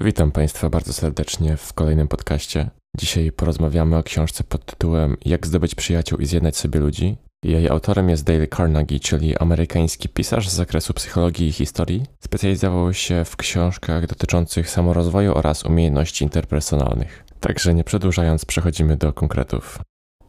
Witam Państwa bardzo serdecznie w kolejnym podcaście. Dzisiaj porozmawiamy o książce pod tytułem Jak zdobyć przyjaciół i zjednać sobie ludzi. Jej autorem jest Dale Carnegie, czyli amerykański pisarz z zakresu psychologii i historii. Specjalizował się w książkach dotyczących samorozwoju oraz umiejętności interpersonalnych. Także nie przedłużając, przechodzimy do konkretów.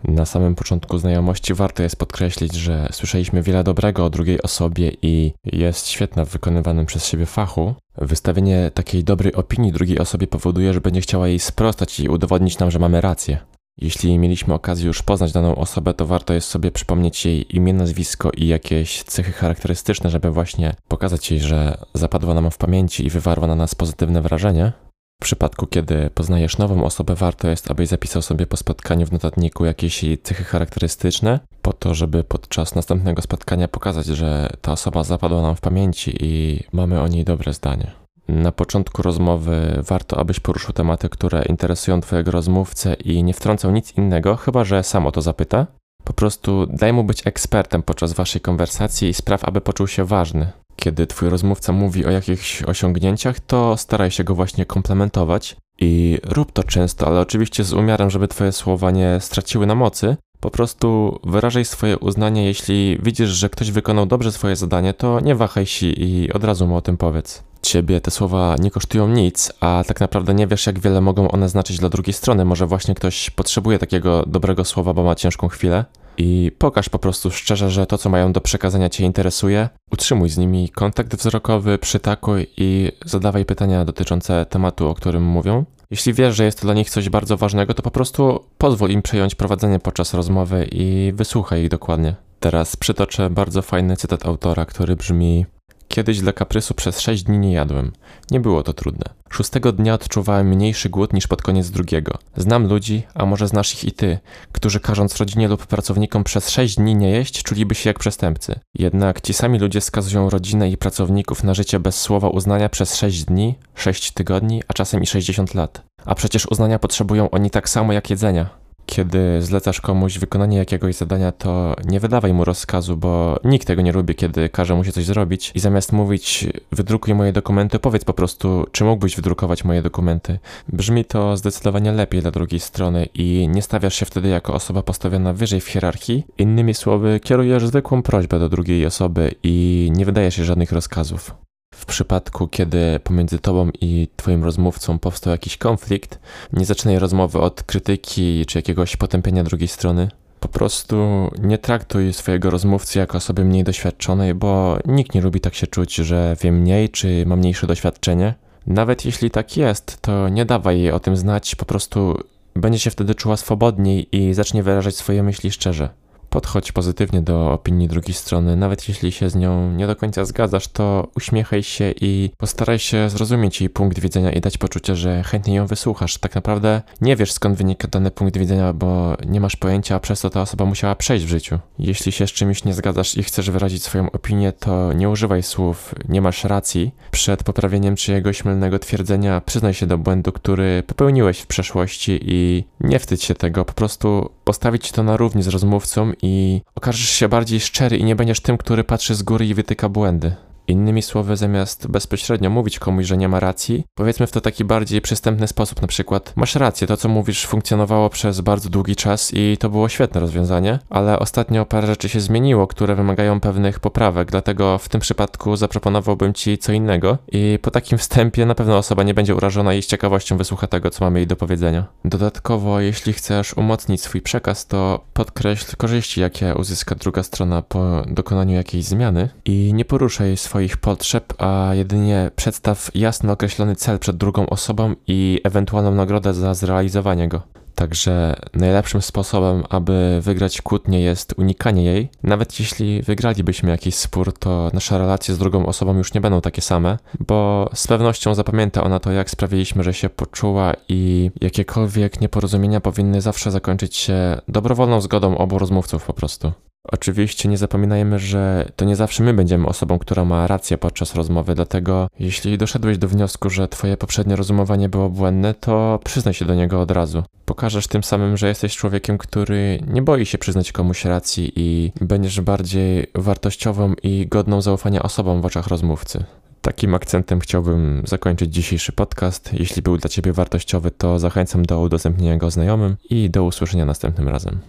Na samym początku znajomości warto jest podkreślić, że słyszeliśmy wiele dobrego o drugiej osobie i jest świetna w wykonywanym przez siebie fachu. Wystawienie takiej dobrej opinii drugiej osobie powoduje, że będzie chciała jej sprostać i udowodnić nam, że mamy rację. Jeśli mieliśmy okazję już poznać daną osobę, to warto jest sobie przypomnieć jej imię, nazwisko i jakieś cechy charakterystyczne, żeby właśnie pokazać jej, że zapadła nam w pamięci i wywarła na nas pozytywne wrażenie. W przypadku, kiedy poznajesz nową osobę, warto jest, abyś zapisał sobie po spotkaniu w notatniku jakieś jej cechy charakterystyczne, po to, żeby podczas następnego spotkania pokazać, że ta osoba zapadła nam w pamięci i mamy o niej dobre zdanie. Na początku rozmowy warto, abyś poruszył tematy, które interesują Twojego rozmówcę i nie wtrącał nic innego, chyba że sam o to zapyta. Po prostu daj mu być ekspertem podczas Waszej konwersacji i spraw, aby poczuł się ważny. Kiedy twój rozmówca mówi o jakichś osiągnięciach, to staraj się go właśnie komplementować i rób to często, ale oczywiście z umiarem, żeby twoje słowa nie straciły na mocy. Po prostu wyrażaj swoje uznanie, jeśli widzisz, że ktoś wykonał dobrze swoje zadanie, to nie wahaj się i od razu mu o tym powiedz. Ciebie te słowa nie kosztują nic, a tak naprawdę nie wiesz, jak wiele mogą one znaczyć dla drugiej strony. Może właśnie ktoś potrzebuje takiego dobrego słowa, bo ma ciężką chwilę i pokaż po prostu szczerze, że to, co mają do przekazania, Cię interesuje. Utrzymuj z nimi kontakt wzrokowy, przytakuj i zadawaj pytania dotyczące tematu, o którym mówią. Jeśli wiesz, że jest to dla nich coś bardzo ważnego, to po prostu pozwól im przejąć prowadzenie podczas rozmowy i wysłuchaj ich dokładnie. Teraz przytoczę bardzo fajny cytat autora, który brzmi: Kiedyś dla kaprysu przez sześć dni nie jadłem. Nie było to trudne. Szóstego dnia odczuwałem mniejszy głód niż pod koniec drugiego. Znam ludzi, a może znasz ich i ty, którzy każąc rodzinie lub pracownikom przez sześć dni nie jeść, czuliby się jak przestępcy. Jednak ci sami ludzie skazują rodzinę i pracowników na życie bez słowa uznania przez sześć dni, sześć tygodni, a czasem i sześćdziesiąt lat. A przecież uznania potrzebują oni tak samo jak jedzenia. Kiedy zlecasz komuś wykonanie jakiegoś zadania, to nie wydawaj mu rozkazu, bo nikt tego nie lubi, kiedy każe mu się coś zrobić i zamiast mówić wydrukuj moje dokumenty, powiedz po prostu, czy mógłbyś wydrukować moje dokumenty. Brzmi to zdecydowanie lepiej dla drugiej strony i nie stawiasz się wtedy jako osoba postawiona wyżej w hierarchii. Innymi słowy, kierujesz zwykłą prośbę do drugiej osoby i nie wydajesz jej żadnych rozkazów. W przypadku, kiedy pomiędzy tobą i twoim rozmówcą powstał jakiś konflikt, nie zaczynaj rozmowy od krytyki czy jakiegoś potępienia drugiej strony. Po prostu nie traktuj swojego rozmówcy jako osoby mniej doświadczonej, bo nikt nie lubi tak się czuć, że wie mniej czy ma mniejsze doświadczenie. Nawet jeśli tak jest, to nie dawaj jej o tym znać, po prostu będzie się wtedy czuła swobodniej i zacznie wyrażać swoje myśli szczerze. Podchodź pozytywnie do opinii drugiej strony, nawet jeśli się z nią nie do końca zgadzasz, to uśmiechaj się i postaraj się zrozumieć jej punkt widzenia i dać poczucie, że chętnie ją wysłuchasz. Tak naprawdę nie wiesz skąd wynika dany punkt widzenia, bo nie masz pojęcia, przez to ta osoba musiała przejść w życiu. Jeśli się z czymś nie zgadzasz i chcesz wyrazić swoją opinię, to nie używaj słów nie masz racji. Przed poprawieniem czyjegoś mylnego twierdzenia przyznaj się do błędu, który popełniłeś w przeszłości i nie wstydź się tego, po prostu postawić to na równi z rozmówcą i okażesz się bardziej szczery i nie będziesz tym, który patrzy z góry i wytyka błędy. Innymi słowy, zamiast bezpośrednio mówić komuś, że nie ma racji, powiedzmy w to taki bardziej przystępny sposób, na przykład masz rację, to co mówisz funkcjonowało przez bardzo długi czas i to było świetne rozwiązanie, ale ostatnio parę rzeczy się zmieniło, które wymagają pewnych poprawek, dlatego w tym przypadku zaproponowałbym ci co innego i po takim wstępie na pewno osoba nie będzie urażona i z ciekawością wysłucha tego, co mamy jej do powiedzenia. Dodatkowo, jeśli chcesz umocnić swój przekaz, to podkreśl korzyści, jakie uzyska druga strona po dokonaniu jakiejś zmiany i nie poruszaj swoich swoich potrzeb, a jedynie przedstaw jasno określony cel przed drugą osobą i ewentualną nagrodę za zrealizowanie go. Także najlepszym sposobem, aby wygrać kłótnię jest unikanie jej. Nawet jeśli wygralibyśmy jakiś spór, to nasze relacje z drugą osobą już nie będą takie same, bo z pewnością zapamięta ona to, jak sprawiliśmy, że się poczuła i jakiekolwiek nieporozumienia powinny zawsze zakończyć się dobrowolną zgodą obu rozmówców po prostu. Oczywiście nie zapominajmy, że to nie zawsze my będziemy osobą, która ma rację podczas rozmowy, dlatego jeśli doszedłeś do wniosku, że twoje poprzednie rozumowanie było błędne, to przyznaj się do niego od razu. Pokażesz tym samym, że jesteś człowiekiem, który nie boi się przyznać komuś racji i będziesz bardziej wartościową i godną zaufania osobą w oczach rozmówcy. Takim akcentem chciałbym zakończyć dzisiejszy podcast. Jeśli był dla Ciebie wartościowy, to zachęcam do udostępnienia go znajomym i do usłyszenia następnym razem.